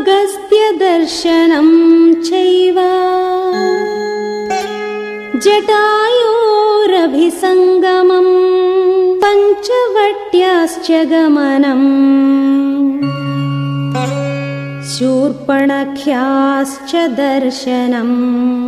अगस्त्यदर्शनं चैव। जटायोरभिसङ्गमम् पञ्चवट्याश्च गमनम् शूर्पणख्याश्च दर्शनम्।